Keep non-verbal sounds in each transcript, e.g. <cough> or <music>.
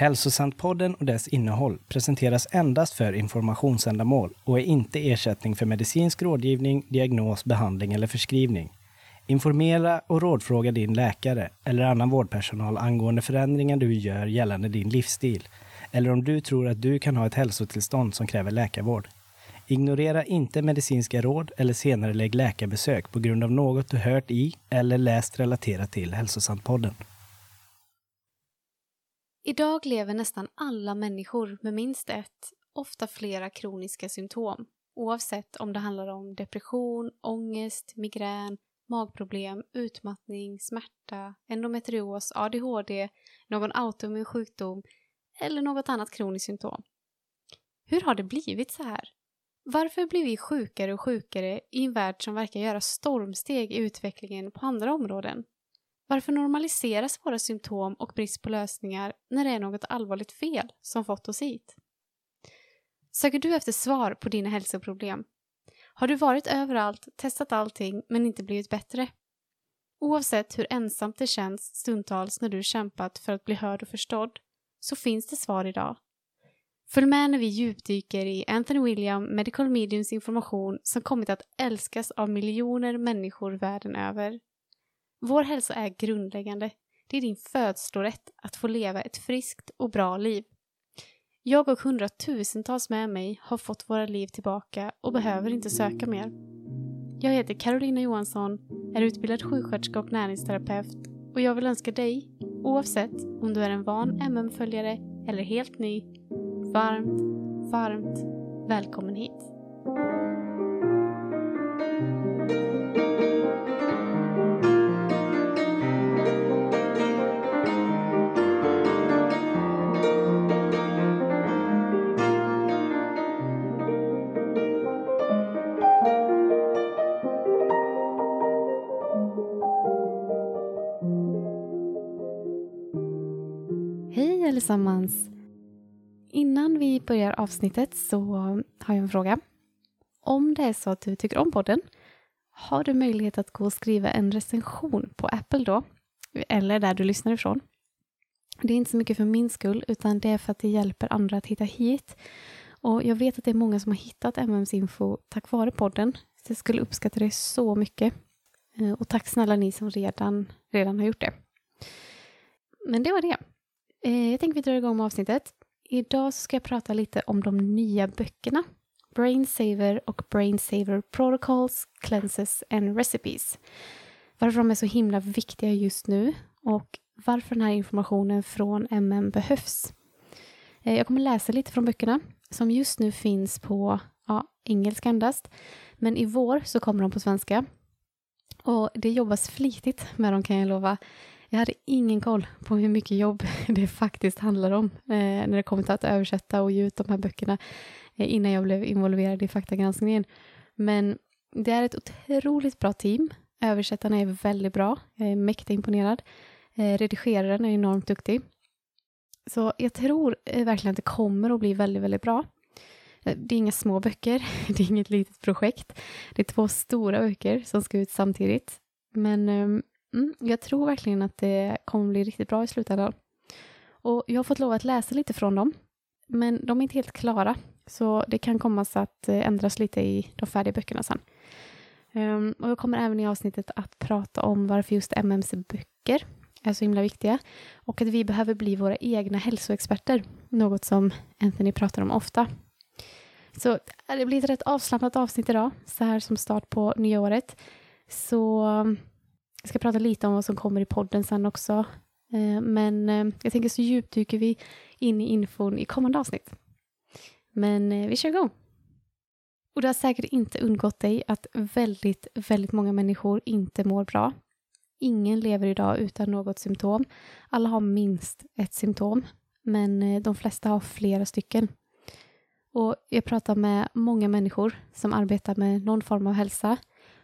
Hälsosantpodden och dess innehåll presenteras endast för informationsändamål och är inte ersättning för medicinsk rådgivning, diagnos, behandling eller förskrivning. Informera och rådfråga din läkare eller annan vårdpersonal angående förändringar du gör gällande din livsstil eller om du tror att du kan ha ett hälsotillstånd som kräver läkarvård. Ignorera inte medicinska råd eller senare lägg läkarbesök på grund av något du hört i eller läst relaterat till Hälsosantpodden. Idag lever nästan alla människor med minst ett, ofta flera kroniska symptom. Oavsett om det handlar om depression, ångest, migrän, magproblem, utmattning, smärta, endometrios, ADHD, någon autoimmun sjukdom eller något annat kroniskt symptom. Hur har det blivit så här? Varför blir vi sjukare och sjukare i en värld som verkar göra stormsteg i utvecklingen på andra områden? Varför normaliseras våra symptom och brist på lösningar när det är något allvarligt fel som fått oss hit? Söker du efter svar på dina hälsoproblem? Har du varit överallt, testat allting men inte blivit bättre? Oavsett hur ensamt det känns stundtals när du kämpat för att bli hörd och förstådd så finns det svar idag. Följ med när vi djupdyker i Anthony William Medical Mediums information som kommit att älskas av miljoner människor världen över. Vår hälsa är grundläggande. Det är din födslorätt att få leva ett friskt och bra liv. Jag och hundratusentals med mig har fått våra liv tillbaka och behöver inte söka mer. Jag heter Carolina Johansson, är utbildad sjuksköterska och näringsterapeut och jag vill önska dig, oavsett om du är en van MM-följare eller helt ny, varmt, varmt välkommen hit. Börjar avsnittet så har jag en fråga. Om det är så att du tycker om podden, har du möjlighet att gå och skriva en recension på Apple då? Eller där du lyssnar ifrån. Det är inte så mycket för min skull, utan det är för att det hjälper andra att hitta hit. Och jag vet att det är många som har hittat MMs info tack vare podden. Så jag skulle uppskatta det så mycket. Eh, och tack snälla ni som redan, redan har gjort det. Men det var det. Eh, jag tänker vi drar igång med avsnittet. Idag ska jag prata lite om de nya böckerna. Brainsaver och Brainsaver Protocols, Cleanses and Recipes. Varför de är så himla viktiga just nu och varför den här informationen från MM behövs. Eh, jag kommer läsa lite från böckerna som just nu finns på ja, engelska endast. Men i vår så kommer de på svenska. Och det jobbas flitigt med dem kan jag lova. Jag hade ingen koll på hur mycket jobb <laughs> det faktiskt handlar om eh, när det kommer till att översätta och ge ut de här böckerna eh, innan jag blev involverad i faktagranskningen. Men det är ett otroligt bra team. Översättarna är väldigt bra. Jag är mäkta imponerad. Eh, redigeraren är enormt duktig. Så jag tror eh, verkligen att det kommer att bli väldigt, väldigt bra. Eh, det är inga små böcker, <laughs> det är inget litet projekt. Det är två stora böcker som ska ut samtidigt. Men ehm, Mm, jag tror verkligen att det kommer bli riktigt bra i slutändan. Och jag har fått lov att läsa lite från dem. Men de är inte helt klara. Så det kan komma så att eh, ändras lite i de färdiga böckerna sen. Ehm, och jag kommer även i avsnittet att prata om varför just MMC-böcker är så himla viktiga. Och att vi behöver bli våra egna hälsoexperter. Något som Anthony pratar om ofta. Så eh, det blir ett rätt avslappnat avsnitt idag. Så här som start på nya året. Så jag ska prata lite om vad som kommer i podden sen också. Eh, men eh, jag tänker så djupdyker vi in i infon i kommande avsnitt. Men eh, vi kör igång. Och det har säkert inte undgått dig att väldigt, väldigt många människor inte mår bra. Ingen lever idag utan något symptom. Alla har minst ett symptom, men de flesta har flera stycken. Och jag pratar med många människor som arbetar med någon form av hälsa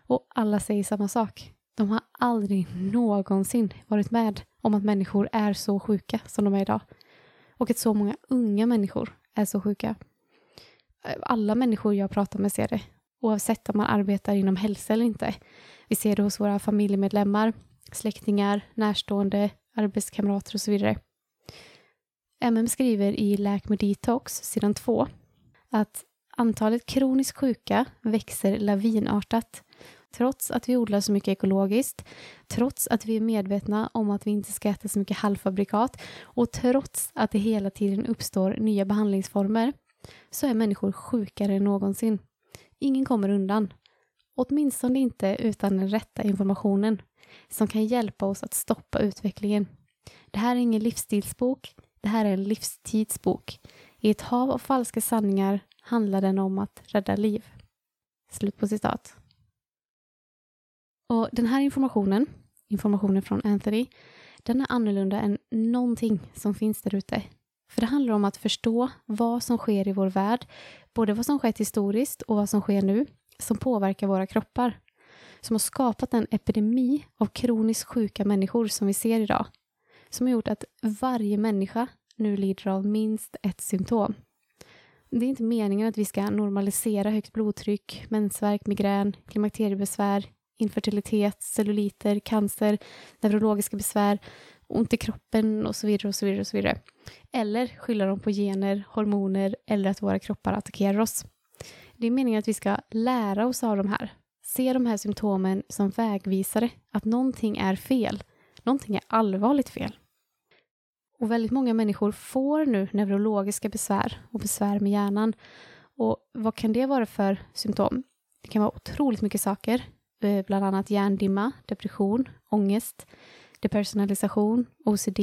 och alla säger samma sak. De har aldrig någonsin varit med om att människor är så sjuka som de är idag. Och att så många unga människor är så sjuka. Alla människor jag pratar med ser det, oavsett om man arbetar inom hälsa eller inte. Vi ser det hos våra familjemedlemmar, släktingar, närstående, arbetskamrater och så vidare. MM skriver i Läk med detox, sidan 2, att antalet kroniskt sjuka växer lavinartat. Trots att vi odlar så mycket ekologiskt, trots att vi är medvetna om att vi inte ska äta så mycket halvfabrikat och trots att det hela tiden uppstår nya behandlingsformer så är människor sjukare än någonsin. Ingen kommer undan. Åtminstone inte utan den rätta informationen som kan hjälpa oss att stoppa utvecklingen. Det här är ingen livsstilsbok, det här är en livstidsbok. I ett hav av falska sanningar handlar den om att rädda liv. Slut på citat. Och den här informationen, informationen från Anthony, den är annorlunda än någonting som finns där ute. För det handlar om att förstå vad som sker i vår värld, både vad som skett historiskt och vad som sker nu, som påverkar våra kroppar. Som har skapat en epidemi av kroniskt sjuka människor som vi ser idag. Som har gjort att varje människa nu lider av minst ett symptom. Det är inte meningen att vi ska normalisera högt blodtryck, mensvärk, migrän, klimakteriebesvär, infertilitet, celluliter, cancer, neurologiska besvär, ont i kroppen och så vidare och så vidare och så vidare. Eller skylla dem på gener, hormoner eller att våra kroppar attackerar oss. Det är meningen att vi ska lära oss av de här. Se de här symptomen som vägvisare, att någonting är fel. Någonting är allvarligt fel. Och väldigt många människor får nu neurologiska besvär och besvär med hjärnan. Och vad kan det vara för symptom? Det kan vara otroligt mycket saker, Eh, bland annat hjärndimma, depression, ångest, depersonalisation, OCD,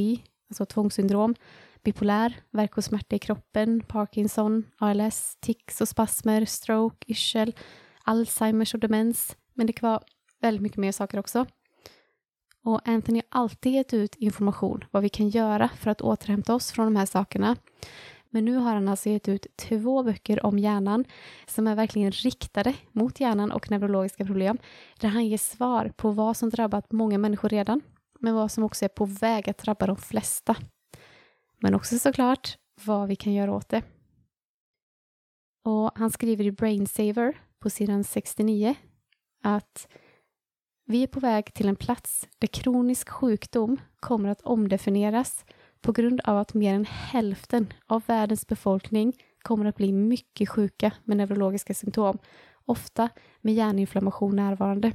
alltså tvångssyndrom, bipolär, värk och smärta i kroppen, Parkinson, ALS, tics och spasmer, stroke, yrsel, Alzheimers och demens. Men det kan vara väldigt mycket mer saker också. Och Anthony har alltid gett ut information vad vi kan göra för att återhämta oss från de här sakerna. Men nu har han alltså gett ut två böcker om hjärnan som är verkligen riktade mot hjärnan och neurologiska problem. Där han ger svar på vad som drabbat många människor redan, men vad som också är på väg att drabba de flesta. Men också såklart vad vi kan göra åt det. Och han skriver i Brainsaver på sidan 69 att vi är på väg till en plats där kronisk sjukdom kommer att omdefinieras på grund av att mer än hälften av världens befolkning kommer att bli mycket sjuka med neurologiska symptom, ofta med hjärninflammation närvarande.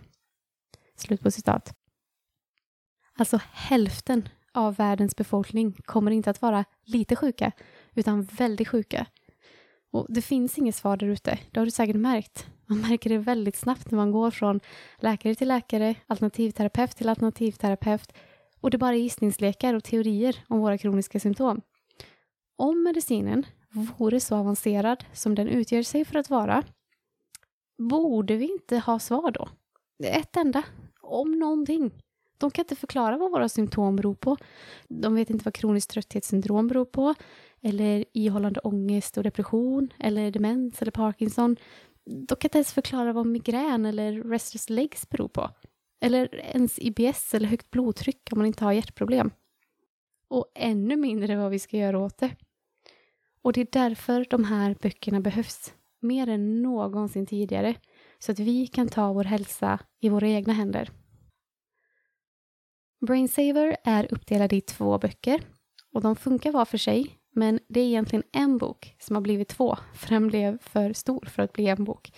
Slut på citat. Alltså hälften av världens befolkning kommer inte att vara lite sjuka, utan väldigt sjuka. Och det finns inget svar där ute, det har du säkert märkt. Man märker det väldigt snabbt när man går från läkare till läkare, alternativterapeut till alternativterapeut och det bara är gissningslekar och teorier om våra kroniska symptom. Om medicinen vore så avancerad som den utger sig för att vara, borde vi inte ha svar då? Ett enda, om någonting. De kan inte förklara vad våra symptom beror på. De vet inte vad kroniskt trötthetssyndrom beror på, eller ihållande ångest och depression, eller demens eller Parkinson. De kan inte ens förklara vad migrän eller restless legs beror på. Eller ens IBS eller högt blodtryck om man inte har hjärtproblem. Och ännu mindre vad vi ska göra åt det. Och det är därför de här böckerna behövs, mer än någonsin tidigare, så att vi kan ta vår hälsa i våra egna händer. Brainsaver är uppdelad i två böcker och de funkar var för sig, men det är egentligen en bok som har blivit två, för den blev för stor för att bli en bok.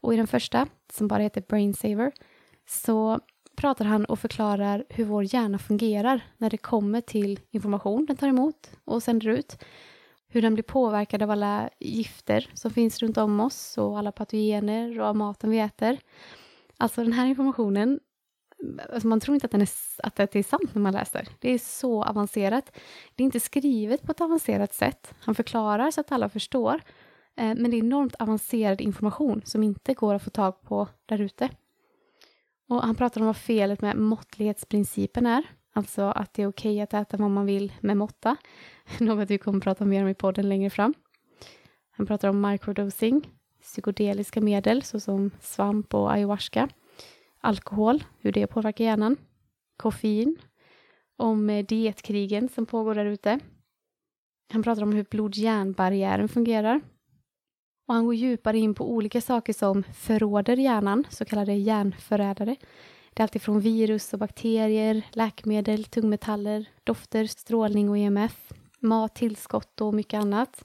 Och i den första, som bara heter Brainsaver, så pratar han och förklarar hur vår hjärna fungerar när det kommer till information den tar emot och sänder ut. Hur den blir påverkad av alla gifter som finns runt om oss och alla patogener och av maten vi äter. Alltså den här informationen, alltså man tror inte att, den är, att det är sant när man läser. Det är så avancerat. Det är inte skrivet på ett avancerat sätt. Han förklarar så att alla förstår. Eh, men det är enormt avancerad information som inte går att få tag på där ute. Och han pratar om vad felet med måttlighetsprincipen är. Alltså att det är okej okay att äta vad man vill med måtta. <laughs> Något vi kommer att prata mer om i podden längre fram. Han pratar om microdosing, psykedeliska medel såsom svamp och ayahuasca, alkohol, hur det påverkar hjärnan, koffein, om eh, dietkrigen som pågår där ute. Han pratar om hur blod-hjärnbarriären fungerar, och han går djupare in på olika saker som förråder hjärnan, så kallade hjärnförrädare. Det är alltifrån virus och bakterier, läkemedel, tungmetaller, dofter, strålning och EMF. mat, tillskott och mycket annat.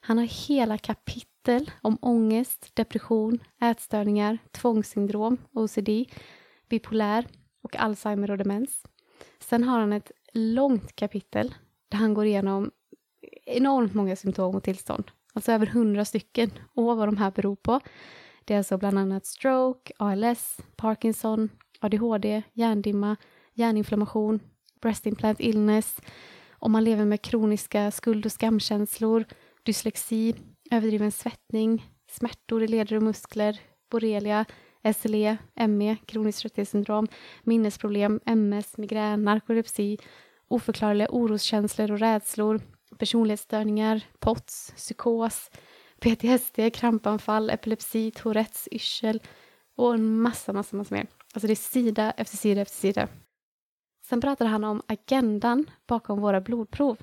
Han har hela kapitel om ångest, depression, ätstörningar, tvångssyndrom, OCD, bipolär och Alzheimer och demens. Sen har han ett långt kapitel där han går igenom enormt många symptom och tillstånd. Alltså över hundra stycken och vad de här beror på. Det är alltså bland annat stroke, ALS, Parkinson, ADHD, hjärndimma, hjärninflammation, breast implant illness, om man lever med kroniska skuld och skamkänslor, dyslexi, överdriven svettning, smärtor i leder och muskler, borrelia, SLE, ME, kroniskt trötthetssyndrom, minnesproblem, MS, migrän, narkolepsi, oförklarliga oroskänslor och rädslor, personlighetsstörningar, POTS, psykos, PTSD, krampanfall, epilepsi, Tourettes, yrsel och en massa, massa, massa mer. Alltså det är sida efter sida efter sida. Sen pratar han om agendan bakom våra blodprov.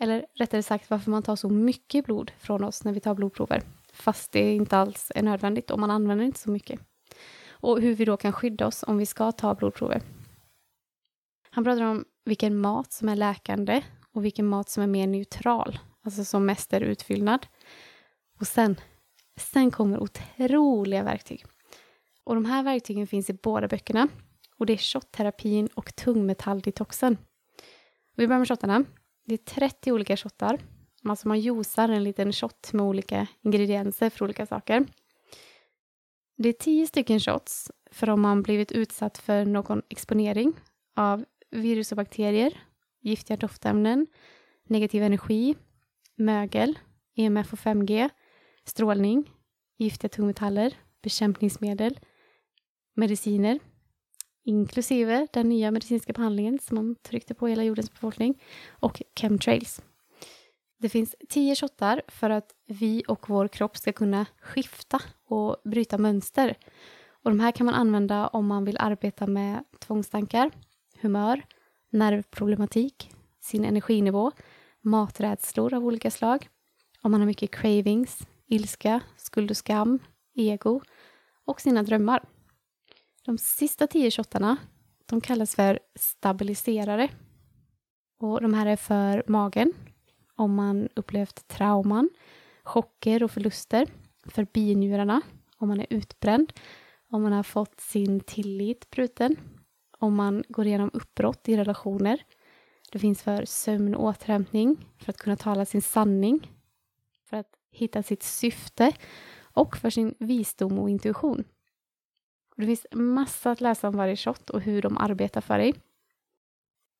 Eller rättare sagt varför man tar så mycket blod från oss när vi tar blodprover. Fast det inte alls är nödvändigt och man använder inte så mycket. Och hur vi då kan skydda oss om vi ska ta blodprover. Han pratar om vilken mat som är läkande och vilken mat som är mer neutral, alltså som mest är utfyllnad. Och sen, sen kommer otroliga verktyg. Och de här verktygen finns i båda böckerna. Och det är shotterapin och tungmetalldetoxen. Vi börjar med shottarna. Det är 30 olika shottar. Alltså man juicar en liten shot med olika ingredienser för olika saker. Det är 10 stycken shots för om man blivit utsatt för någon exponering av virus och bakterier, giftiga doftämnen, negativ energi, mögel, EMF och 5G, strålning, giftiga tungmetaller, bekämpningsmedel, mediciner, inklusive den nya medicinska behandlingen som man tryckte på hela jordens befolkning, och chemtrails. Det finns tio shottar för att vi och vår kropp ska kunna skifta och bryta mönster. Och de här kan man använda om man vill arbeta med tvångstankar, humör, nervproblematik, sin energinivå, maträdslor av olika slag, om man har mycket cravings, ilska, skuld och skam, ego och sina drömmar. De sista tio shottarna de kallas för stabiliserare. Och de här är för magen, om man upplevt trauman, chocker och förluster. För binjurarna, om man är utbränd, om man har fått sin tillit bruten, om man går igenom uppbrott i relationer. Det finns för sömn och återhämtning, för att kunna tala sin sanning, för att hitta sitt syfte och för sin visdom och intuition. Det finns massa att läsa om varje shot och hur de arbetar för dig.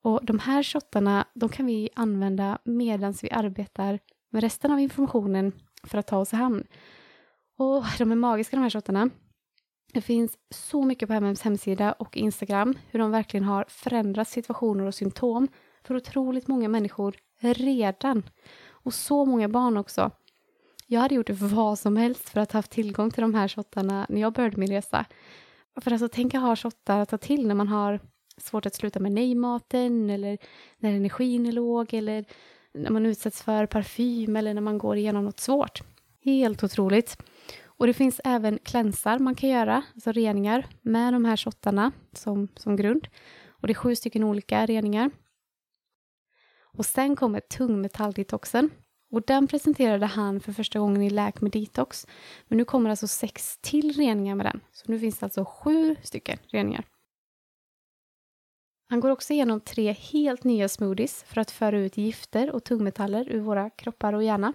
Och de här shottarna de kan vi använda medan vi arbetar med resten av informationen för att ta oss i hamn. Och de är magiska de här shottarna. Det finns så mycket på MMs hemsida och Instagram hur de verkligen har förändrat situationer och symptom för otroligt många människor redan. Och så många barn också. Jag hade gjort vad som helst för att ha haft tillgång till de här shottarna när jag började min resa. För alltså, tänk att ha shottar att ta till när man har svårt att sluta med nej-maten eller när energin är låg eller när man utsätts för parfym eller när man går igenom något svårt. Helt otroligt. Och det finns även klänsar man kan göra, alltså reningar, med de här shottarna som, som grund. Och det är sju stycken olika reningar. Och sen kommer tungmetalldetoxen. Och den presenterade han för första gången i Läk med detox. Men nu kommer alltså sex till reningar med den. Så nu finns det alltså sju stycken reningar. Han går också igenom tre helt nya smoothies för att föra ut gifter och tungmetaller ur våra kroppar och hjärna.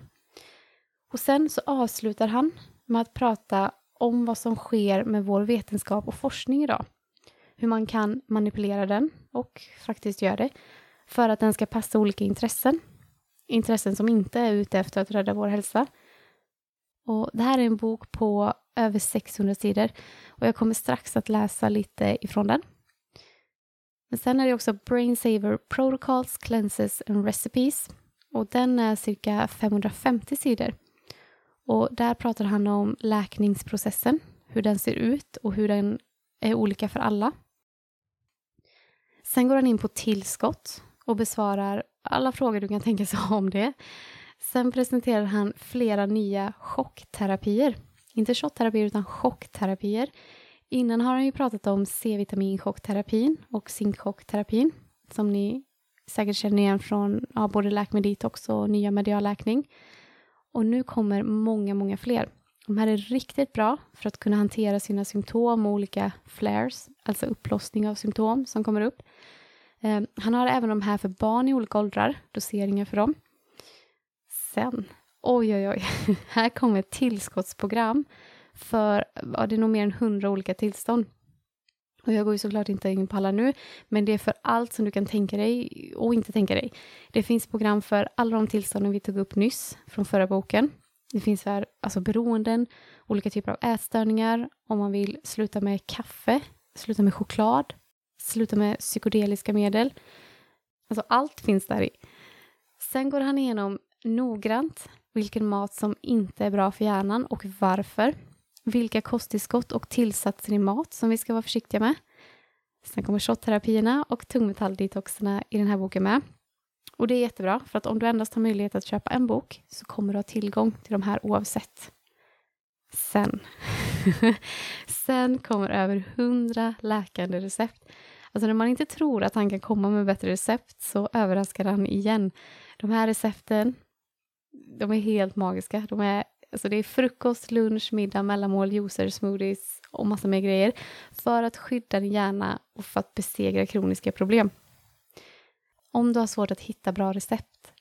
Och sen så avslutar han med att prata om vad som sker med vår vetenskap och forskning idag. Hur man kan manipulera den och faktiskt gör det för att den ska passa olika intressen. Intressen som inte är ute efter att rädda vår hälsa. Och det här är en bok på över 600 sidor och jag kommer strax att läsa lite ifrån den. Men sen är det också Brain Saver Protocols, Cleanses and Recipes och den är cirka 550 sidor. Och där pratar han om läkningsprocessen, hur den ser ut och hur den är olika för alla. Sen går han in på tillskott och besvarar alla frågor du kan tänka sig om det. Sen presenterar han flera nya chockterapier. Inte shotterapier, utan chockterapier. Innan har han ju pratat om C-vitaminchockterapin och zinkchockterapin som ni säkert känner igen från ja, både Läk med detox och nya medialläkning. Och nu kommer många, många fler. De här är riktigt bra för att kunna hantera sina symptom och olika flares, alltså upplossning av symptom som kommer upp. Eh, han har även de här för barn i olika åldrar, doseringar för dem. Sen, oj oj oj, <laughs> här kommer ett tillskottsprogram för, ja, det är nog mer än hundra olika tillstånd. Och jag går ju såklart inte in på alla nu, men det är för allt som du kan tänka dig och inte tänka dig. Det finns program för alla de tillstånden vi tog upp nyss från förra boken. Det finns för alltså beroenden, olika typer av ätstörningar, om man vill sluta med kaffe, sluta med choklad, sluta med psykedeliska medel. Alltså allt finns där i. Sen går han igenom noggrant vilken mat som inte är bra för hjärnan och varför. Vilka kosttillskott och tillsatser i mat som vi ska vara försiktiga med. Sen kommer shotterapierna och tungmetalldetoxerna i den här boken med. Och det är jättebra, för att om du endast har möjlighet att köpa en bok så kommer du ha tillgång till de här oavsett. Sen, <laughs> sen kommer över hundra läkande recept. Alltså när man inte tror att han kan komma med bättre recept så överraskar han igen. De här recepten, de är helt magiska. De är, alltså det är frukost, lunch, middag, mellanmål, juicer, smoothies och massa mer grejer för att skydda din hjärna och för att besegra kroniska problem. Om du har svårt att hitta bra recept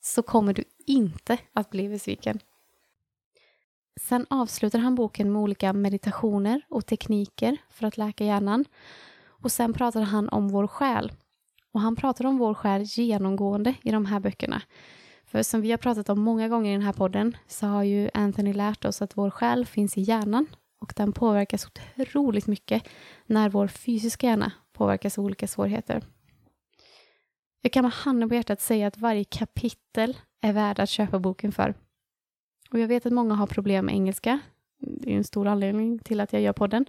så kommer du inte att bli besviken. Sen avslutar han boken med olika meditationer och tekniker för att läka hjärnan. Och sen pratar han om vår själ. Och han pratar om vår själ genomgående i de här böckerna. För som vi har pratat om många gånger i den här podden så har ju Anthony lärt oss att vår själ finns i hjärnan och den påverkas otroligt mycket när vår fysiska hjärna påverkas av olika svårigheter. Jag kan med handen på hjärtat säga att varje kapitel är värd att köpa boken för. Och jag vet att många har problem med engelska. Det är en stor anledning till att jag gör podden.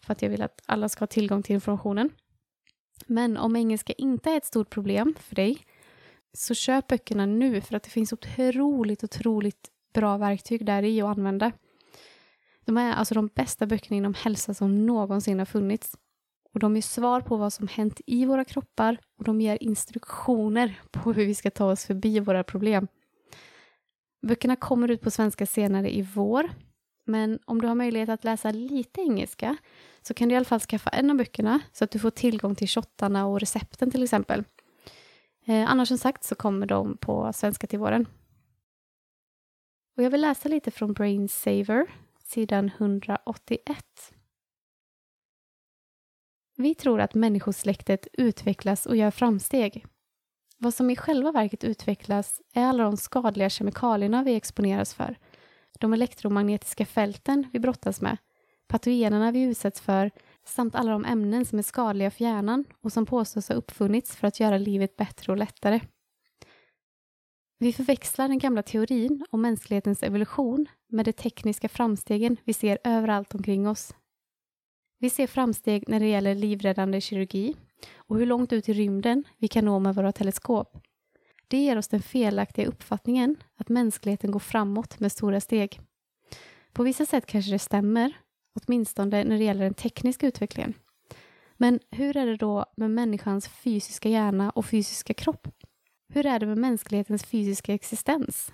För att jag vill att alla ska ha tillgång till informationen. Men om engelska inte är ett stort problem för dig så köp böckerna nu för att det finns otroligt, otroligt bra verktyg där i att använda. De är alltså de bästa böckerna inom hälsa som någonsin har funnits. Och de ger svar på vad som hänt i våra kroppar och de ger instruktioner på hur vi ska ta oss förbi våra problem. Böckerna kommer ut på svenska senare i vår. Men om du har möjlighet att läsa lite engelska så kan du i alla fall skaffa en av böckerna så att du får tillgång till shottarna och recepten till exempel. Eh, annars som sagt så kommer de på svenska till våren. Och jag vill läsa lite från Brainsaver, sidan 181. Vi tror att människosläktet utvecklas och gör framsteg. Vad som i själva verket utvecklas är alla de skadliga kemikalierna vi exponeras för, de elektromagnetiska fälten vi brottas med, patogenerna vi utsätts för samt alla de ämnen som är skadliga för hjärnan och som påstås ha uppfunnits för att göra livet bättre och lättare. Vi förväxlar den gamla teorin om mänsklighetens evolution med de tekniska framstegen vi ser överallt omkring oss. Vi ser framsteg när det gäller livräddande kirurgi och hur långt ut i rymden vi kan nå med våra teleskop. Det ger oss den felaktiga uppfattningen att mänskligheten går framåt med stora steg. På vissa sätt kanske det stämmer, åtminstone när det gäller den tekniska utvecklingen. Men hur är det då med människans fysiska hjärna och fysiska kropp? Hur är det med mänsklighetens fysiska existens?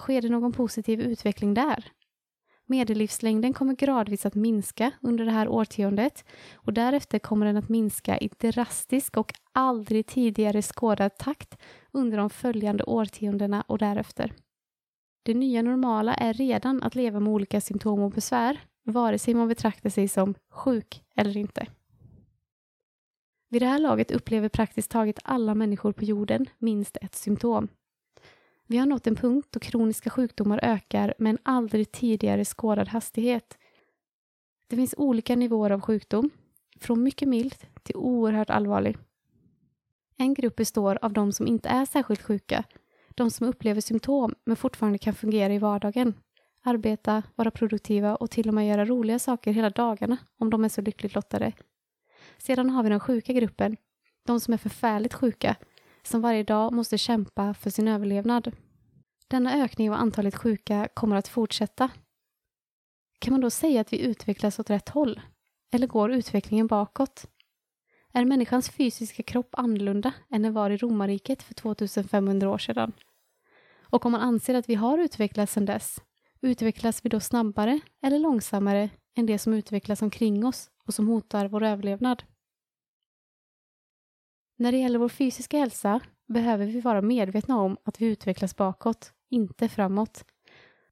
Sker det någon positiv utveckling där? Medellivslängden kommer gradvis att minska under det här årtiondet och därefter kommer den att minska i drastisk och aldrig tidigare skådad takt under de följande årtiondena och därefter. Det nya normala är redan att leva med olika symptom och besvär, vare sig man betraktar sig som sjuk eller inte. Vid det här laget upplever praktiskt taget alla människor på jorden minst ett symptom. Vi har nått en punkt då kroniska sjukdomar ökar med en aldrig tidigare skådad hastighet. Det finns olika nivåer av sjukdom, från mycket mild till oerhört allvarlig. En grupp består av de som inte är särskilt sjuka, de som upplever symptom men fortfarande kan fungera i vardagen, arbeta, vara produktiva och till och med göra roliga saker hela dagarna om de är så lyckligt lottade. Sedan har vi den sjuka gruppen, de som är förfärligt sjuka, som varje dag måste kämpa för sin överlevnad. Denna ökning av antalet sjuka kommer att fortsätta. Kan man då säga att vi utvecklas åt rätt håll? Eller går utvecklingen bakåt? är människans fysiska kropp annorlunda än den var i romarriket för 2500 år sedan. Och om man anser att vi har utvecklats sedan dess, utvecklas vi då snabbare eller långsammare än det som utvecklas omkring oss och som hotar vår överlevnad? När det gäller vår fysiska hälsa behöver vi vara medvetna om att vi utvecklas bakåt, inte framåt.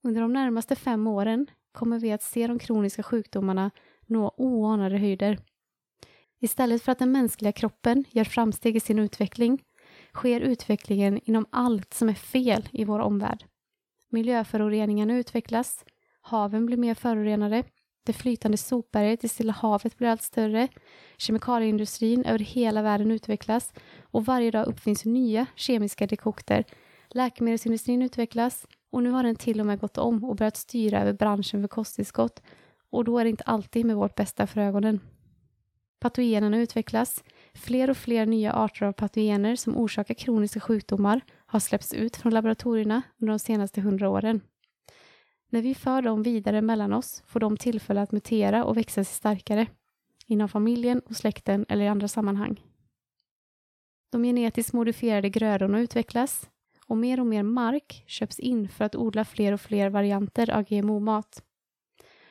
Under de närmaste fem åren kommer vi att se de kroniska sjukdomarna nå oanade höjder. Istället för att den mänskliga kroppen gör framsteg i sin utveckling sker utvecklingen inom allt som är fel i vår omvärld. Miljöföroreningarna utvecklas, haven blir mer förorenade, det flytande sopberget i Stilla havet blir allt större, kemikalieindustrin över hela världen utvecklas. Och varje dag uppfinns nya kemiska dekokter. Läkemedelsindustrin utvecklas. Och nu har den till och med gått om och börjat styra över branschen för kosttillskott. Och då är det inte alltid med vårt bästa för ögonen. Patogenerna utvecklas. Fler och fler nya arter av patogener som orsakar kroniska sjukdomar har släppts ut från laboratorierna under de senaste hundra åren. När vi för dem vidare mellan oss får de tillfälle att mutera och växa sig starkare inom familjen och släkten eller i andra sammanhang. De genetiskt modifierade grödorna utvecklas och mer och mer mark köps in för att odla fler och fler varianter av GMO-mat.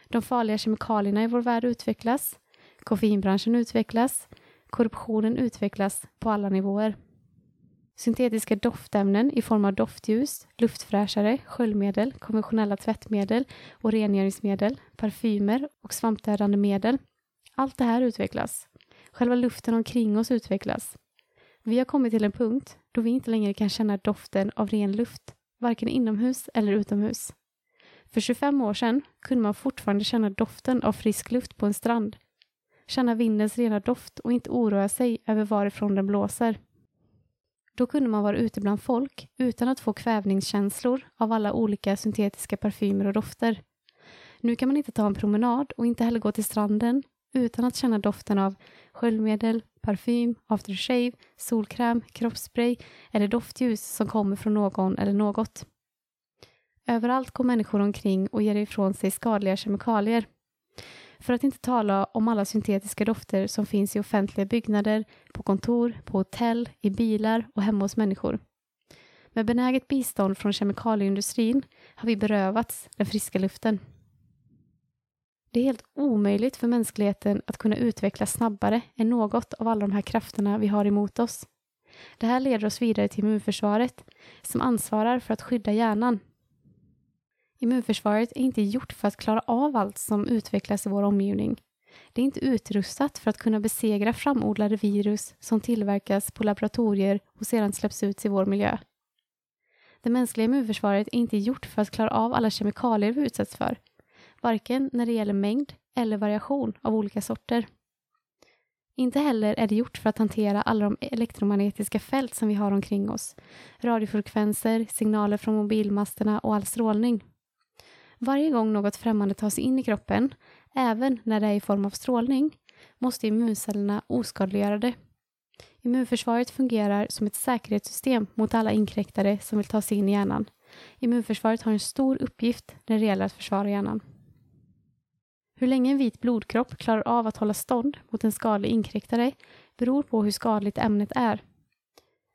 De farliga kemikalierna i vår värld utvecklas, koffeinbranschen utvecklas, korruptionen utvecklas på alla nivåer. Syntetiska doftämnen i form av doftljus, luftfräschare, sköljmedel, konventionella tvättmedel och rengöringsmedel, parfymer och svampdödande medel. Allt det här utvecklas. Själva luften omkring oss utvecklas. Vi har kommit till en punkt då vi inte längre kan känna doften av ren luft, varken inomhus eller utomhus. För 25 år sedan kunde man fortfarande känna doften av frisk luft på en strand, känna vindens rena doft och inte oroa sig över varifrån den blåser. Då kunde man vara ute bland folk utan att få kvävningskänslor av alla olika syntetiska parfymer och dofter. Nu kan man inte ta en promenad och inte heller gå till stranden utan att känna doften av sköljmedel, parfym, aftershave, solkräm, kroppsspray eller doftljus som kommer från någon eller något. Överallt går människor omkring och ger ifrån sig skadliga kemikalier. För att inte tala om alla syntetiska dofter som finns i offentliga byggnader, på kontor, på hotell, i bilar och hemma hos människor. Med benäget bistånd från kemikalieindustrin har vi berövats den friska luften. Det är helt omöjligt för mänskligheten att kunna utvecklas snabbare än något av alla de här krafterna vi har emot oss. Det här leder oss vidare till immunförsvaret som ansvarar för att skydda hjärnan. Immunförsvaret är inte gjort för att klara av allt som utvecklas i vår omgivning. Det är inte utrustat för att kunna besegra framodlade virus som tillverkas på laboratorier och sedan släpps ut i vår miljö. Det mänskliga immunförsvaret är inte gjort för att klara av alla kemikalier vi utsätts för varken när det gäller mängd eller variation av olika sorter. Inte heller är det gjort för att hantera alla de elektromagnetiska fält som vi har omkring oss, radiofrekvenser, signaler från mobilmasterna och all strålning. Varje gång något främmande tar sig in i kroppen, även när det är i form av strålning, måste immuncellerna oskadliggöra det. Immunförsvaret fungerar som ett säkerhetssystem mot alla inkräktare som vill ta sig in i hjärnan. Immunförsvaret har en stor uppgift när det gäller att försvara hjärnan. Hur länge en vit blodkropp klarar av att hålla stånd mot en skadlig inkräktare beror på hur skadligt ämnet är.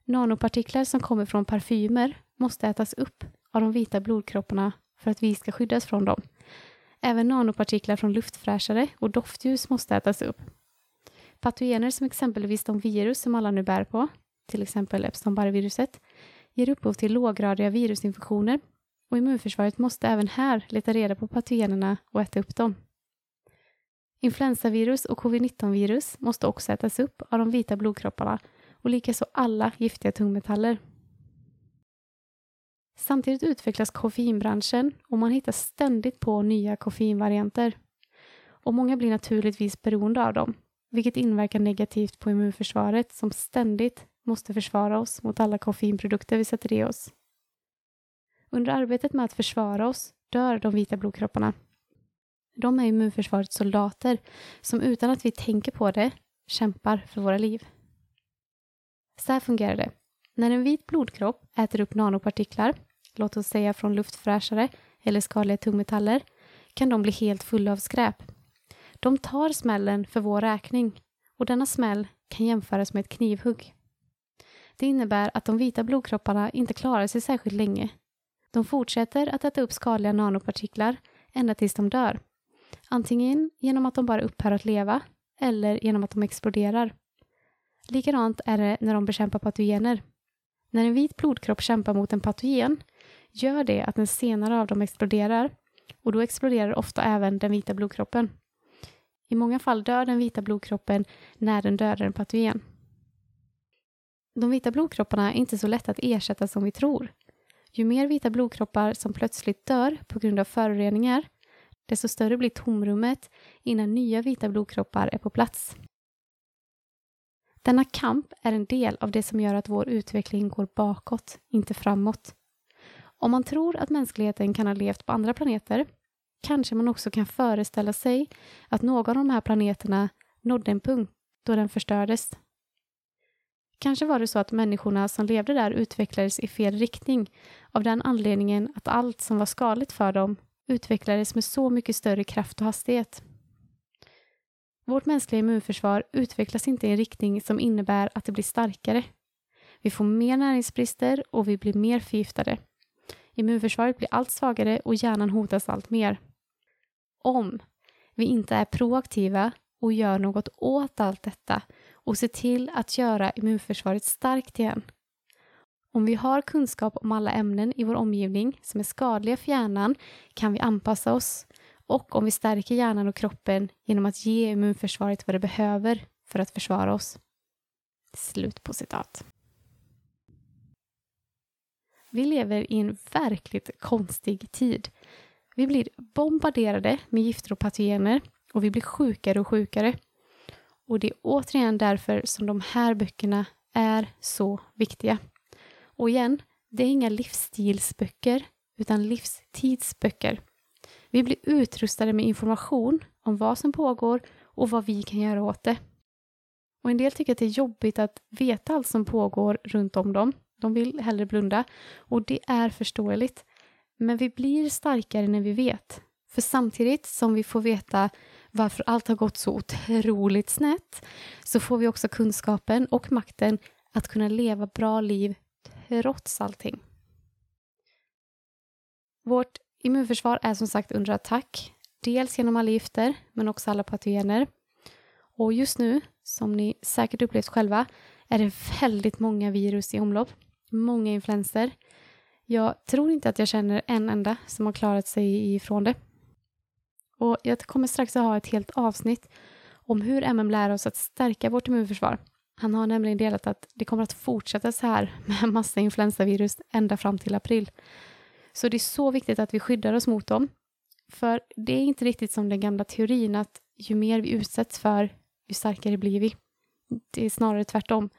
Nanopartiklar som kommer från parfymer måste ätas upp av de vita blodkropparna för att vi ska skyddas från dem. Även nanopartiklar från luftfräschare och doftljus måste ätas upp. Patogener som exempelvis de virus som alla nu bär på, till exempel Epstein-Barr-viruset, ger upphov till låggradiga virusinfektioner och immunförsvaret måste även här leta reda på patogenerna och äta upp dem. Influensavirus och covid-19-virus måste också ätas upp av de vita blodkropparna och likaså alla giftiga tungmetaller. Samtidigt utvecklas koffeinbranschen och man hittar ständigt på nya koffeinvarianter. Och många blir naturligtvis beroende av dem, vilket inverkar negativt på immunförsvaret som ständigt måste försvara oss mot alla koffeinprodukter vi sätter i oss. Under arbetet med att försvara oss dör de vita blodkropparna de är immunförsvarets soldater som utan att vi tänker på det kämpar för våra liv. Så här fungerar det. När en vit blodkropp äter upp nanopartiklar, låt oss säga från luftfräschare eller skadliga tungmetaller, kan de bli helt fulla av skräp. De tar smällen för vår räkning och denna smäll kan jämföras med ett knivhugg. Det innebär att de vita blodkropparna inte klarar sig särskilt länge. De fortsätter att äta upp skadliga nanopartiklar ända tills de dör. Antingen genom att de bara upphör att leva eller genom att de exploderar. Likadant är det när de bekämpar patogener. När en vit blodkropp kämpar mot en patogen gör det att den senare av dem exploderar och då exploderar ofta även den vita blodkroppen. I många fall dör den vita blodkroppen när den dödar en patogen. De vita blodkropparna är inte så lätta att ersätta som vi tror. Ju mer vita blodkroppar som plötsligt dör på grund av föroreningar, desto större blir tomrummet innan nya vita blodkroppar är på plats. Denna kamp är en del av det som gör att vår utveckling går bakåt, inte framåt. Om man tror att mänskligheten kan ha levt på andra planeter kanske man också kan föreställa sig att någon av de här planeterna nådde en punkt då den förstördes. Kanske var det så att människorna som levde där utvecklades i fel riktning av den anledningen att allt som var skadligt för dem utvecklades med så mycket större kraft och hastighet. Vårt mänskliga immunförsvar utvecklas inte i en riktning som innebär att det blir starkare. Vi får mer näringsbrister och vi blir mer förgiftade. Immunförsvaret blir allt svagare och hjärnan hotas allt mer. Om vi inte är proaktiva och gör något åt allt detta och ser till att göra immunförsvaret starkt igen. Om vi har kunskap om alla ämnen i vår omgivning som är skadliga för hjärnan kan vi anpassa oss och om vi stärker hjärnan och kroppen genom att ge immunförsvaret vad det behöver för att försvara oss. Slut på citat. Vi lever i en verkligt konstig tid. Vi blir bombarderade med gifter och patogener och vi blir sjukare och sjukare. Och det är återigen därför som de här böckerna är så viktiga. Och igen, det är inga livsstilsböcker utan livstidsböcker. Vi blir utrustade med information om vad som pågår och vad vi kan göra åt det. Och en del tycker att det är jobbigt att veta allt som pågår runt om dem. De vill hellre blunda och det är förståeligt. Men vi blir starkare när vi vet. För samtidigt som vi får veta varför allt har gått så otroligt snett så får vi också kunskapen och makten att kunna leva bra liv trots allting. Vårt immunförsvar är som sagt under attack, dels genom alla gifter men också alla patogener. Och just nu, som ni säkert upplevt själva, är det väldigt många virus i omlopp, många influenser. Jag tror inte att jag känner en enda som har klarat sig ifrån det. Och jag kommer strax att ha ett helt avsnitt om hur MM lär oss att stärka vårt immunförsvar. Han har nämligen delat att det kommer att fortsätta så här med massa influensavirus ända fram till april. Så det är så viktigt att vi skyddar oss mot dem. För det är inte riktigt som den gamla teorin att ju mer vi utsätts för, ju starkare blir vi. Det är snarare tvärtom.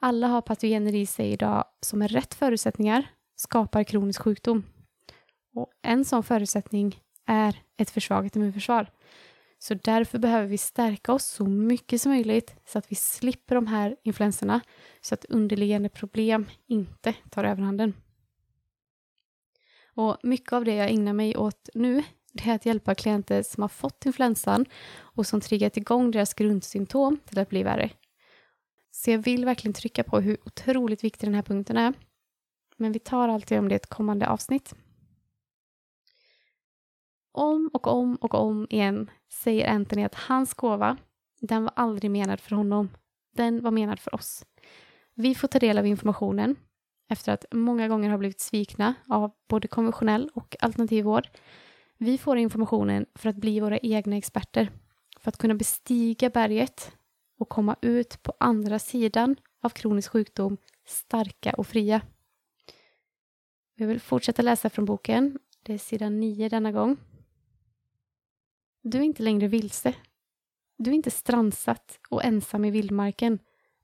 Alla har patogener i sig idag som med rätt förutsättningar skapar kronisk sjukdom. Och en sån förutsättning är ett försvagat immunförsvar. Så därför behöver vi stärka oss så mycket som möjligt så att vi slipper de här influenserna så att underliggande problem inte tar överhanden. Och mycket av det jag ägnar mig åt nu det är att hjälpa klienter som har fått influensan och som triggat igång deras grundsymptom till att bli värre. Så jag vill verkligen trycka på hur otroligt viktig den här punkten är. Men vi tar alltid om det i ett kommande avsnitt. Om och om och om igen säger Anthony att hans gåva, den var aldrig menad för honom. Den var menad för oss. Vi får ta del av informationen efter att många gånger har blivit svikna av både konventionell och alternativ vård. Vi får informationen för att bli våra egna experter, för att kunna bestiga berget och komma ut på andra sidan av kronisk sjukdom starka och fria. Jag vill fortsätta läsa från boken. Det är sidan 9 denna gång. Du är inte längre vilse. Du är inte strandsatt och ensam i vildmarken,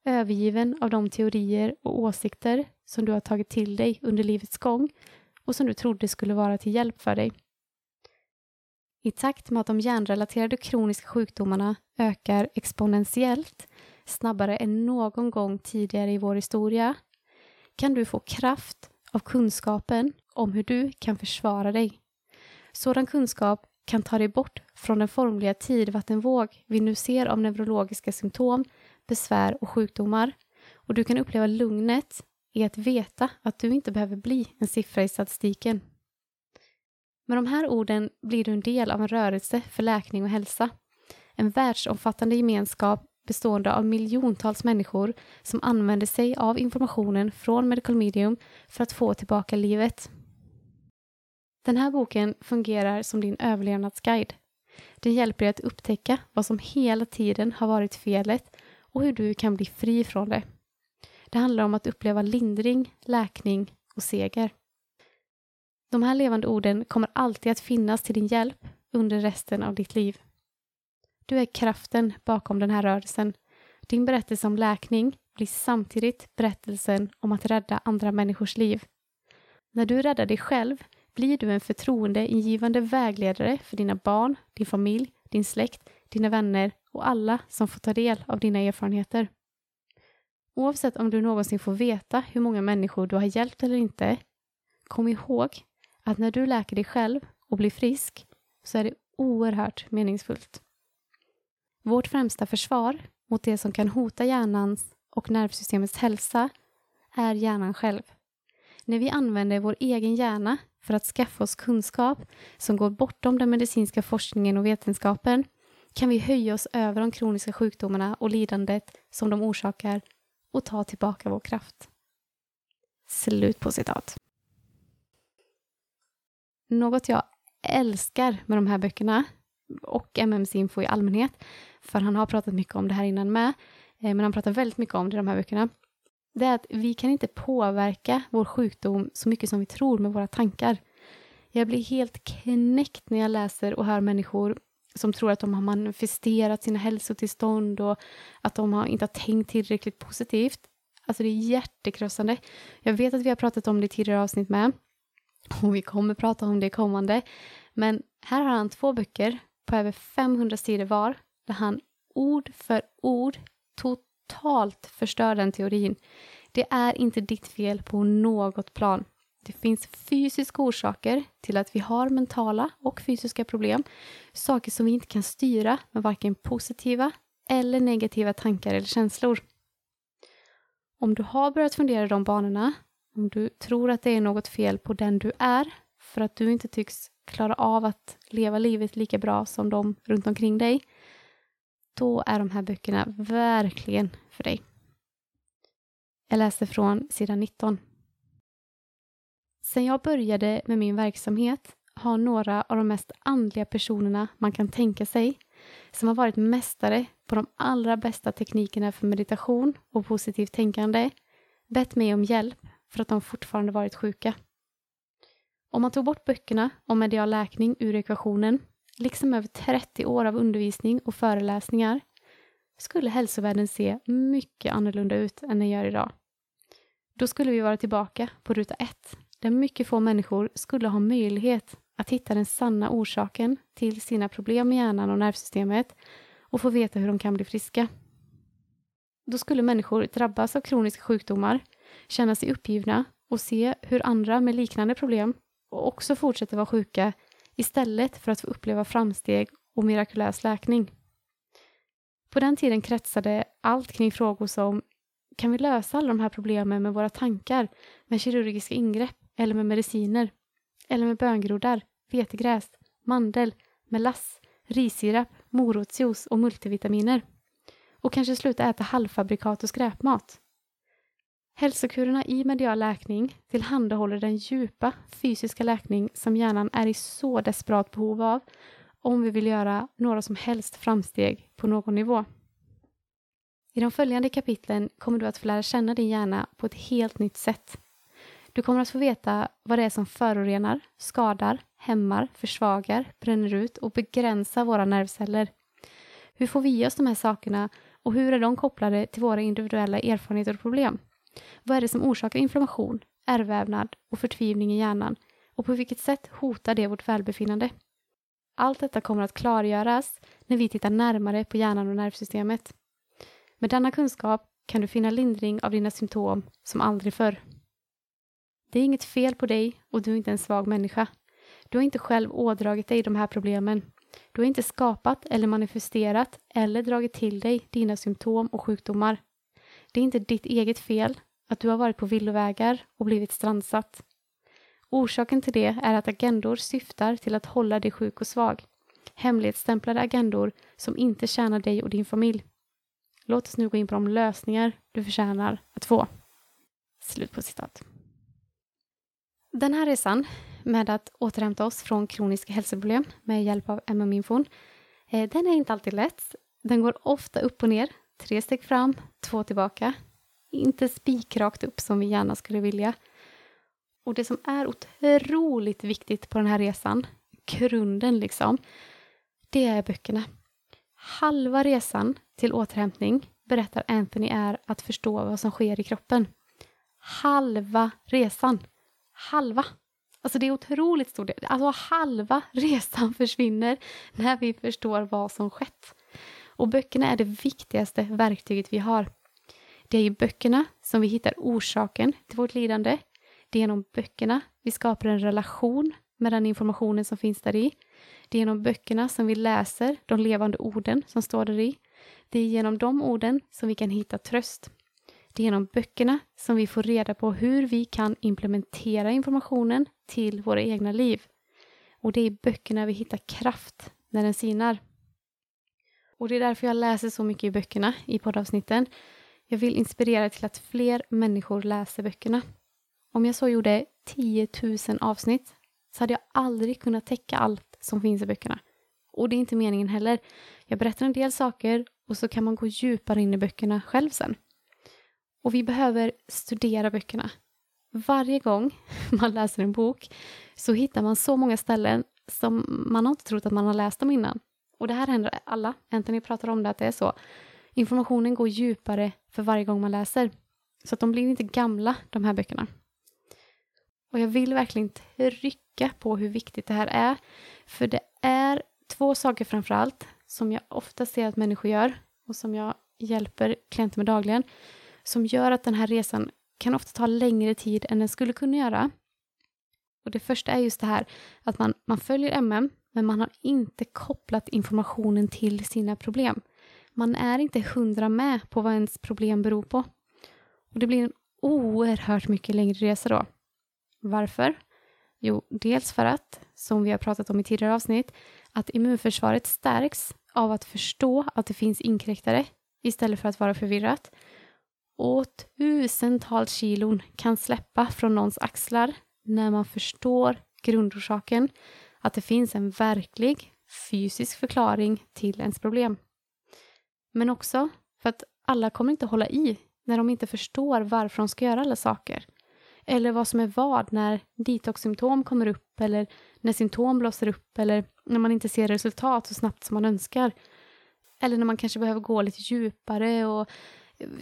övergiven av de teorier och åsikter som du har tagit till dig under livets gång och som du trodde skulle vara till hjälp för dig. I takt med att de hjärnrelaterade kroniska sjukdomarna ökar exponentiellt snabbare än någon gång tidigare i vår historia kan du få kraft av kunskapen om hur du kan försvara dig. Sådan kunskap kan ta dig bort från den formliga tidvattenvåg vi nu ser av neurologiska symptom, besvär och sjukdomar och du kan uppleva lugnet är att veta att du inte behöver bli en siffra i statistiken. Med de här orden blir du en del av en rörelse för läkning och hälsa. En världsomfattande gemenskap bestående av miljontals människor som använder sig av informationen från Medical Medium för att få tillbaka livet. Den här boken fungerar som din överlevnadsguide. Den hjälper dig att upptäcka vad som hela tiden har varit felet och hur du kan bli fri från det. Det handlar om att uppleva lindring, läkning och seger. De här levande orden kommer alltid att finnas till din hjälp under resten av ditt liv. Du är kraften bakom den här rörelsen. Din berättelse om läkning blir samtidigt berättelsen om att rädda andra människors liv. När du räddar dig själv blir du en förtroendeingivande vägledare för dina barn, din familj, din släkt, dina vänner och alla som får ta del av dina erfarenheter. Oavsett om du någonsin får veta hur många människor du har hjälpt eller inte, kom ihåg att när du läker dig själv och blir frisk så är det oerhört meningsfullt. Vårt främsta försvar mot det som kan hota hjärnans och nervsystemets hälsa är hjärnan själv. När vi använder vår egen hjärna för att skaffa oss kunskap som går bortom den medicinska forskningen och vetenskapen kan vi höja oss över de kroniska sjukdomarna och lidandet som de orsakar och ta tillbaka vår kraft. Slut på citat. Något jag älskar med de här böckerna och MMC Info i allmänhet, för han har pratat mycket om det här innan med, eh, men han pratar väldigt mycket om det i de här böckerna, det är att vi kan inte påverka vår sjukdom så mycket som vi tror med våra tankar. Jag blir helt knäckt när jag läser och hör människor som tror att de har manifesterat sina hälsotillstånd och att de har inte har tänkt tillräckligt positivt. Alltså det är hjärtekrossande. Jag vet att vi har pratat om det i tidigare avsnitt med och vi kommer prata om det kommande. Men här har han två böcker på över 500 sidor var där han ord för ord totalt förstör den teorin. Det är inte ditt fel på något plan. Det finns fysiska orsaker till att vi har mentala och fysiska problem. Saker som vi inte kan styra med varken positiva eller negativa tankar eller känslor. Om du har börjat fundera i de banorna, om du tror att det är något fel på den du är för att du inte tycks klara av att leva livet lika bra som de runt omkring dig, då är de här böckerna verkligen för dig. Jag läser från sidan 19. Sen jag började med min verksamhet har några av de mest andliga personerna man kan tänka sig, som har varit mästare på de allra bästa teknikerna för meditation och positivt tänkande, bett mig om hjälp för att de fortfarande varit sjuka. Om man tog bort böckerna om medial läkning ur ekvationen, liksom över 30 år av undervisning och föreläsningar, skulle hälsovärlden se mycket annorlunda ut än den gör idag. Då skulle vi vara tillbaka på ruta ett, där mycket få människor skulle ha möjlighet att hitta den sanna orsaken till sina problem med hjärnan och nervsystemet och få veta hur de kan bli friska. Då skulle människor drabbas av kroniska sjukdomar, känna sig uppgivna och se hur andra med liknande problem också fortsätter vara sjuka istället för att få uppleva framsteg och mirakulös läkning. På den tiden kretsade allt kring frågor som kan vi lösa alla de här problemen med våra tankar, med kirurgiska ingrepp eller med mediciner? Eller med böngroddar, vetegräs, mandel, melass, rissirap, morotsjuice och multivitaminer? Och kanske sluta äta halvfabrikat och skräpmat? Hälsokurerna i medial läkning tillhandahåller den djupa fysiska läkning som hjärnan är i så desperat behov av om vi vill göra några som helst framsteg på någon nivå. I de följande kapitlen kommer du att få lära känna din hjärna på ett helt nytt sätt. Du kommer att få veta vad det är som förorenar, skadar, hämmar, försvagar, bränner ut och begränsar våra nervceller. Hur får vi i oss de här sakerna och hur är de kopplade till våra individuella erfarenheter och problem? Vad är det som orsakar inflammation, ärrvävnad och förtvivning i hjärnan och på vilket sätt hotar det vårt välbefinnande? Allt detta kommer att klargöras när vi tittar närmare på hjärnan och nervsystemet. Med denna kunskap kan du finna lindring av dina symptom som aldrig förr. Det är inget fel på dig och du är inte en svag människa. Du har inte själv ådragit dig de här problemen. Du har inte skapat eller manifesterat eller dragit till dig dina symptom och sjukdomar. Det är inte ditt eget fel att du har varit på villovägar och blivit strandsatt. Orsaken till det är att agendor syftar till att hålla dig sjuk och svag. Hemlighetsstämplade agendor som inte tjänar dig och din familj. Låt oss nu gå in på de lösningar du förtjänar att få. Slut på citat. Den här resan med att återhämta oss från kroniska hälsoproblem med hjälp av MM-infon, eh, den är inte alltid lätt. Den går ofta upp och ner, tre steg fram, två tillbaka. Inte spikrakt upp som vi gärna skulle vilja. Och det som är otroligt viktigt på den här resan, grunden liksom, det är böckerna. Halva resan till återhämtning berättar Anthony är att förstå vad som sker i kroppen. Halva resan. Halva. Alltså det är otroligt stor del. Alltså halva <laughs> resan försvinner när vi förstår vad som skett. Och böckerna är det viktigaste verktyget vi har. Det är i böckerna som vi hittar orsaken till vårt lidande. Det är genom böckerna vi skapar en relation med den informationen som finns där i. Det är genom böckerna som vi läser de levande orden som står där i. Det är genom de orden som vi kan hitta tröst. Det är genom böckerna som vi får reda på hur vi kan implementera informationen till våra egna liv. Och det är i böckerna vi hittar kraft när den sinar. Och det är därför jag läser så mycket i böckerna i poddavsnitten. Jag vill inspirera till att fler människor läser böckerna. Om jag så gjorde 10 000 avsnitt så hade jag aldrig kunnat täcka allt som finns i böckerna. Och det är inte meningen heller. Jag berättar en del saker och så kan man gå djupare in i böckerna själv sen. Och vi behöver studera böckerna. Varje gång <laughs> man läser en bok så hittar man så många ställen som man har inte trott att man har läst dem innan. Och det här händer alla. Anthony pratar om det, att det är så. Informationen går djupare för varje gång man läser. Så att de blir inte gamla, de här böckerna. Och jag vill verkligen trycka på hur viktigt det här är. För det är två saker framför allt som jag ofta ser att människor gör och som jag hjälper klienter med dagligen som gör att den här resan kan ofta ta längre tid än den skulle kunna göra. Och det första är just det här att man, man följer MM men man har inte kopplat informationen till sina problem. Man är inte hundra med på vad ens problem beror på. Och det blir en oerhört mycket längre resa då. Varför? Jo, dels för att, som vi har pratat om i tidigare avsnitt, att immunförsvaret stärks av att förstå att det finns inkräktare istället för att vara förvirrat. Och tusentals kilon kan släppa från någons axlar när man förstår grundorsaken, att det finns en verklig fysisk förklaring till ens problem. Men också för att alla kommer inte hålla i när de inte förstår varför de ska göra alla saker. Eller vad som är vad när detoxsymptom kommer upp eller när symptom blossar upp eller när man inte ser resultat så snabbt som man önskar. Eller när man kanske behöver gå lite djupare och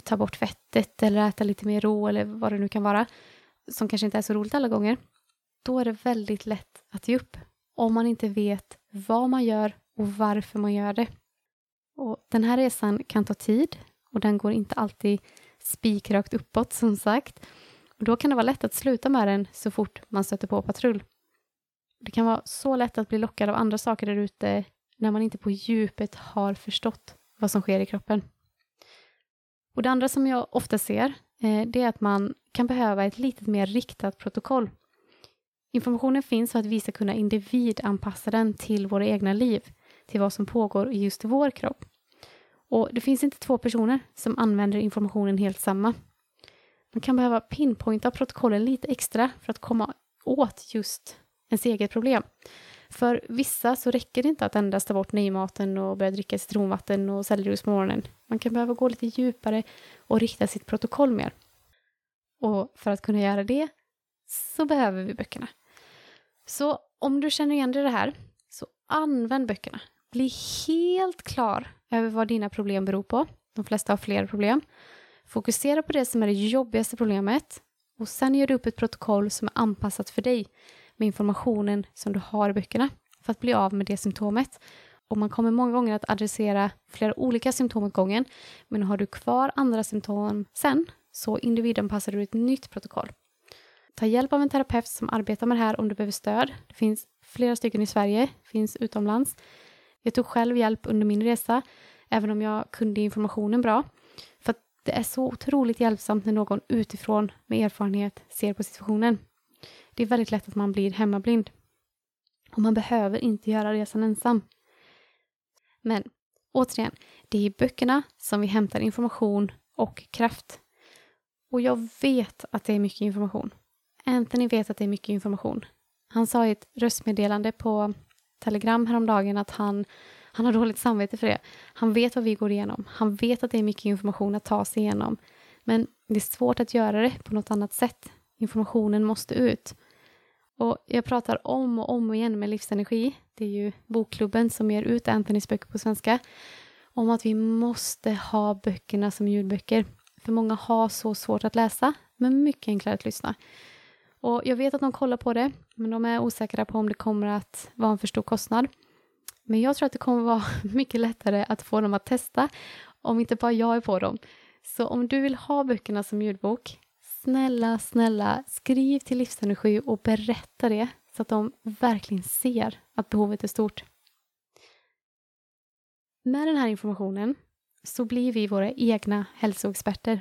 ta bort fettet eller äta lite mer rå eller vad det nu kan vara, som kanske inte är så roligt alla gånger, då är det väldigt lätt att ge upp om man inte vet vad man gör och varför man gör det. Och Den här resan kan ta tid och den går inte alltid spikrakt uppåt som sagt. Och då kan det vara lätt att sluta med den så fort man stöter på patrull. Det kan vara så lätt att bli lockad av andra saker där ute när man inte på djupet har förstått vad som sker i kroppen. Och Det andra som jag ofta ser eh, det är att man kan behöva ett lite mer riktat protokoll. Informationen finns för att vi ska kunna individanpassa den till våra egna liv, till vad som pågår i just vår kropp. Och Det finns inte två personer som använder informationen helt samma. Man kan behöva pinpointa protokollen lite extra för att komma åt just ens eget problem. För vissa så räcker det inte att endast ta bort nejmaten och börja dricka citronvatten och sellerijuice på morgonen. Man kan behöva gå lite djupare och rikta sitt protokoll mer. Och för att kunna göra det så behöver vi böckerna. Så om du känner igen dig i det här, så använd böckerna. Bli helt klar över vad dina problem beror på. De flesta har flera problem. Fokusera på det som är det jobbigaste problemet och sen gör du upp ett protokoll som är anpassat för dig med informationen som du har i böckerna för att bli av med det symptomet. Och man kommer många gånger att adressera flera olika symptom åt gången, men har du kvar andra symptom sen så individanpassar du ett nytt protokoll. Ta hjälp av en terapeut som arbetar med det här om du behöver stöd. Det finns flera stycken i Sverige, finns utomlands. Jag tog själv hjälp under min resa, även om jag kunde informationen bra. För att det är så otroligt hjälpsamt när någon utifrån med erfarenhet ser på situationen. Det är väldigt lätt att man blir hemmablind. Och man behöver inte göra resan ensam. Men återigen, det är i böckerna som vi hämtar information och kraft. Och jag vet att det är mycket information. Anthony vet att det är mycket information. Han sa i ett röstmeddelande på Telegram häromdagen att han, han har dåligt samvete för det. Han vet vad vi går igenom. Han vet att det är mycket information att ta sig igenom. Men det är svårt att göra det på något annat sätt. Informationen måste ut. Och jag pratar om och om igen med Livsenergi, det är ju bokklubben som ger ut Anthonys böcker på svenska, om att vi måste ha böckerna som ljudböcker. För många har så svårt att läsa, men mycket enklare att lyssna. Och jag vet att de kollar på det, men de är osäkra på om det kommer att vara en för stor kostnad. Men jag tror att det kommer vara <laughs> mycket lättare att få dem att testa, om inte bara jag är på dem. Så om du vill ha böckerna som ljudbok, snälla, snälla, skriv till Livsenergi och berätta det så att de verkligen ser att behovet är stort. Med den här informationen så blir vi våra egna hälsoexperter.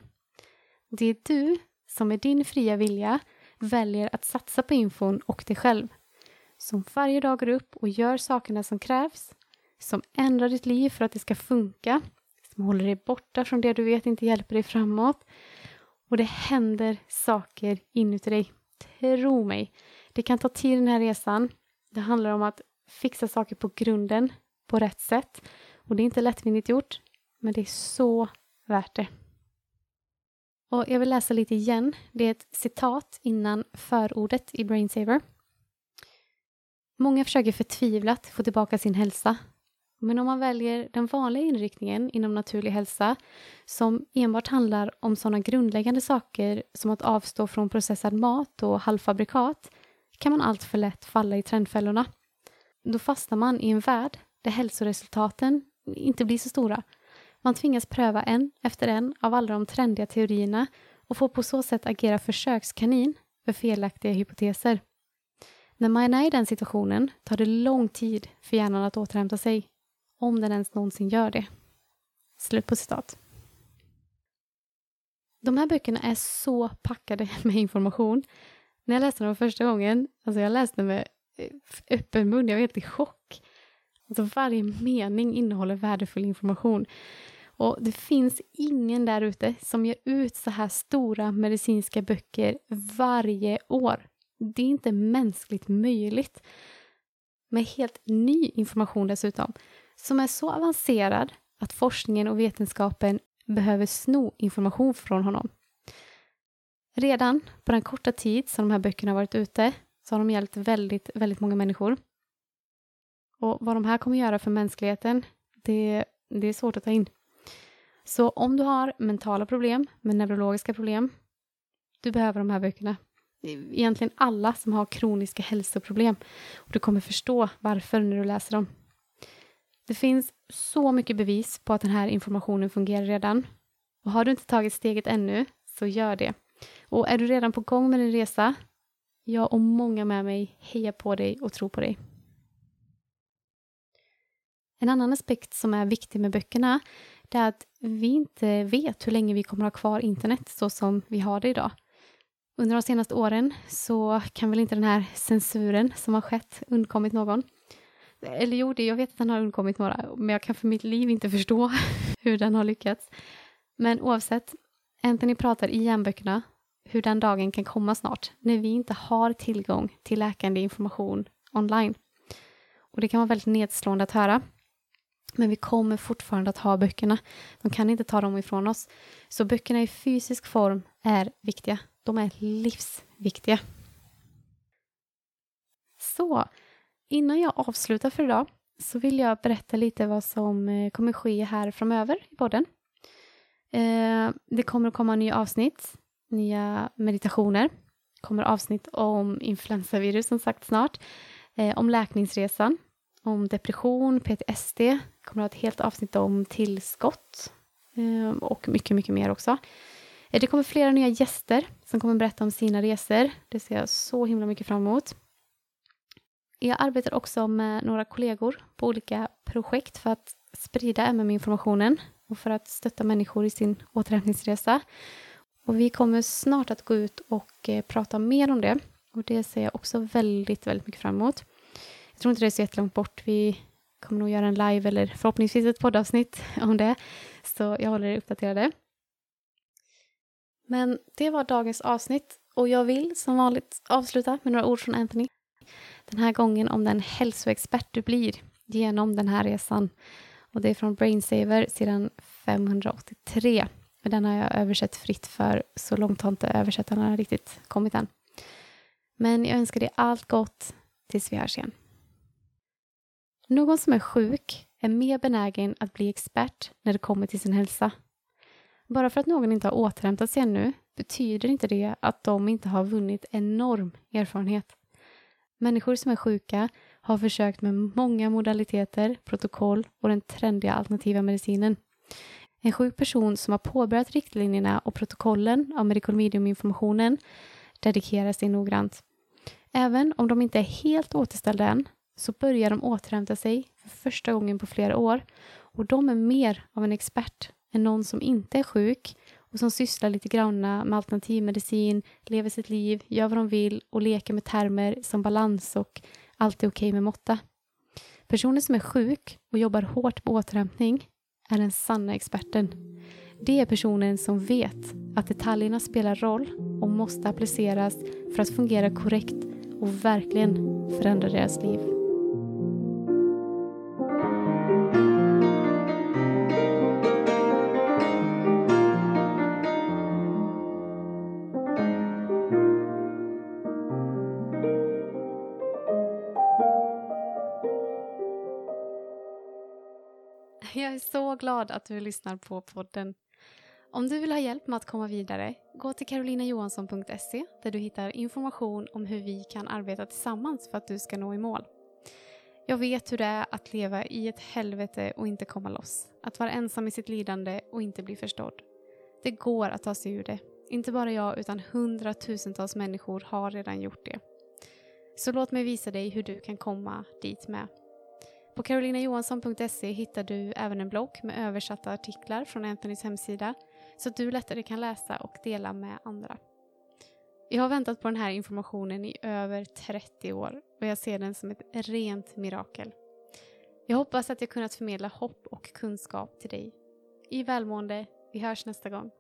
Det är du som med din fria vilja väljer att satsa på infon och dig själv. Som varje dag går upp och gör sakerna som krävs, som ändrar ditt liv för att det ska funka, som håller dig borta från det du vet inte hjälper dig framåt. Och det händer saker inuti dig. Tro mig, det kan ta tid den här resan. Det handlar om att fixa saker på grunden på rätt sätt. Och det är inte lättvindigt gjort, men det är så värt det. Och jag vill läsa lite igen. Det är ett citat innan förordet i Brainsaver. Många försöker förtvivlat få tillbaka sin hälsa. Men om man väljer den vanliga inriktningen inom naturlig hälsa som enbart handlar om sådana grundläggande saker som att avstå från processad mat och halvfabrikat kan man alltför lätt falla i trendfällorna. Då fastnar man i en värld där hälsoresultaten inte blir så stora man tvingas pröva en efter en av alla de trendiga teorierna och får på så sätt agera försökskanin för felaktiga hypoteser. När man är i den situationen tar det lång tid för hjärnan att återhämta sig, om den ens någonsin gör det. Slut på citat. De här böckerna är så packade <laughs> med information. När jag läste dem första gången, alltså jag läste med eh, öppen mun, jag var helt i chock. Alltså varje mening innehåller värdefull information. Och det finns ingen där ute som ger ut så här stora medicinska böcker varje år. Det är inte mänskligt möjligt. Med helt ny information dessutom, som är så avancerad att forskningen och vetenskapen behöver sno information från honom. Redan på den korta tid som de här böckerna har varit ute så har de hjälpt väldigt, väldigt många människor. Och vad de här kommer göra för mänskligheten, det, det är svårt att ta in. Så om du har mentala problem med neurologiska problem, du behöver de här böckerna. Egentligen alla som har kroniska hälsoproblem. Och du kommer förstå varför när du läser dem. Det finns så mycket bevis på att den här informationen fungerar redan. Och har du inte tagit steget ännu, så gör det. Och är du redan på gång med din resa, jag och många med mig hejar på dig och tror på dig. En annan aspekt som är viktig med böckerna det är att vi inte vet hur länge vi kommer ha kvar internet så som vi har det idag. Under de senaste åren så kan väl inte den här censuren som har skett undkommit någon. Eller jo, det, jag vet att den har undkommit några, men jag kan för mitt liv inte förstå <laughs> hur den har lyckats. Men oavsett, Anthony pratar i järnböckerna hur den dagen kan komma snart, när vi inte har tillgång till läkande information online. Och det kan vara väldigt nedslående att höra, men vi kommer fortfarande att ha böckerna. De kan inte ta dem ifrån oss. Så böckerna i fysisk form är viktiga. De är livsviktiga. Så, innan jag avslutar för idag så vill jag berätta lite vad som eh, kommer ske här framöver i podden. Eh, det kommer att komma nya avsnitt, nya meditationer, kommer avsnitt om influensavirus som sagt snart, eh, om läkningsresan, om depression, PTSD, kommer att ha ett helt avsnitt om tillskott och mycket, mycket mer också. Det kommer flera nya gäster som kommer berätta om sina resor. Det ser jag så himla mycket fram emot. Jag arbetar också med några kollegor på olika projekt för att sprida MM-informationen och för att stötta människor i sin återhämtningsresa. Och vi kommer snart att gå ut och eh, prata mer om det. Och det ser jag också väldigt, väldigt mycket fram emot. Jag tror inte det är så jättelångt bort. Vi kommer nog göra en live eller förhoppningsvis ett poddavsnitt <laughs> om det. Så jag håller er uppdaterade. Men det var dagens avsnitt och jag vill som vanligt avsluta med några ord från Anthony. Den här gången om den hälsoexpert du blir genom den här resan. Och det är från Brainsaver sidan 583. Den har jag översatt fritt för så långt har inte översättarna riktigt kommit än. Men jag önskar dig allt gott tills vi hörs igen. Någon som är sjuk är mer benägen att bli expert när det kommer till sin hälsa. Bara för att någon inte har återhämtat sig ännu betyder inte det att de inte har vunnit enorm erfarenhet. Människor som är sjuka har försökt med många modaliteter, protokoll och den trendiga alternativa medicinen. En sjuk person som har påbörjat riktlinjerna och protokollen av Medical Medium-informationen dedikerar sig noggrant. Även om de inte är helt återställda än så börjar de återhämta sig för första gången på flera år och de är mer av en expert än någon som inte är sjuk och som sysslar lite grann med alternativmedicin, lever sitt liv, gör vad de vill och leker med termer som balans och allt är okej okay med måtta. Personen som är sjuk och jobbar hårt med återhämtning är den sanna experten. Det är personen som vet att detaljerna spelar roll och måste appliceras för att fungera korrekt och verkligen förändra deras liv. Glad att du lyssnar på podden. Om du vill ha hjälp med att komma vidare, gå till karolinajohansson.se där du hittar information om hur vi kan arbeta tillsammans för att du ska nå i mål. Jag vet hur det är att leva i ett helvete och inte komma loss. Att vara ensam i sitt lidande och inte bli förstådd. Det går att ta sig ur det. Inte bara jag utan hundratusentals människor har redan gjort det. Så låt mig visa dig hur du kan komma dit med. På carolinajohansson.se hittar du även en blogg med översatta artiklar från Anthonys hemsida så att du lättare kan läsa och dela med andra. Jag har väntat på den här informationen i över 30 år och jag ser den som ett rent mirakel. Jag hoppas att jag kunnat förmedla hopp och kunskap till dig. I välmående, vi hörs nästa gång.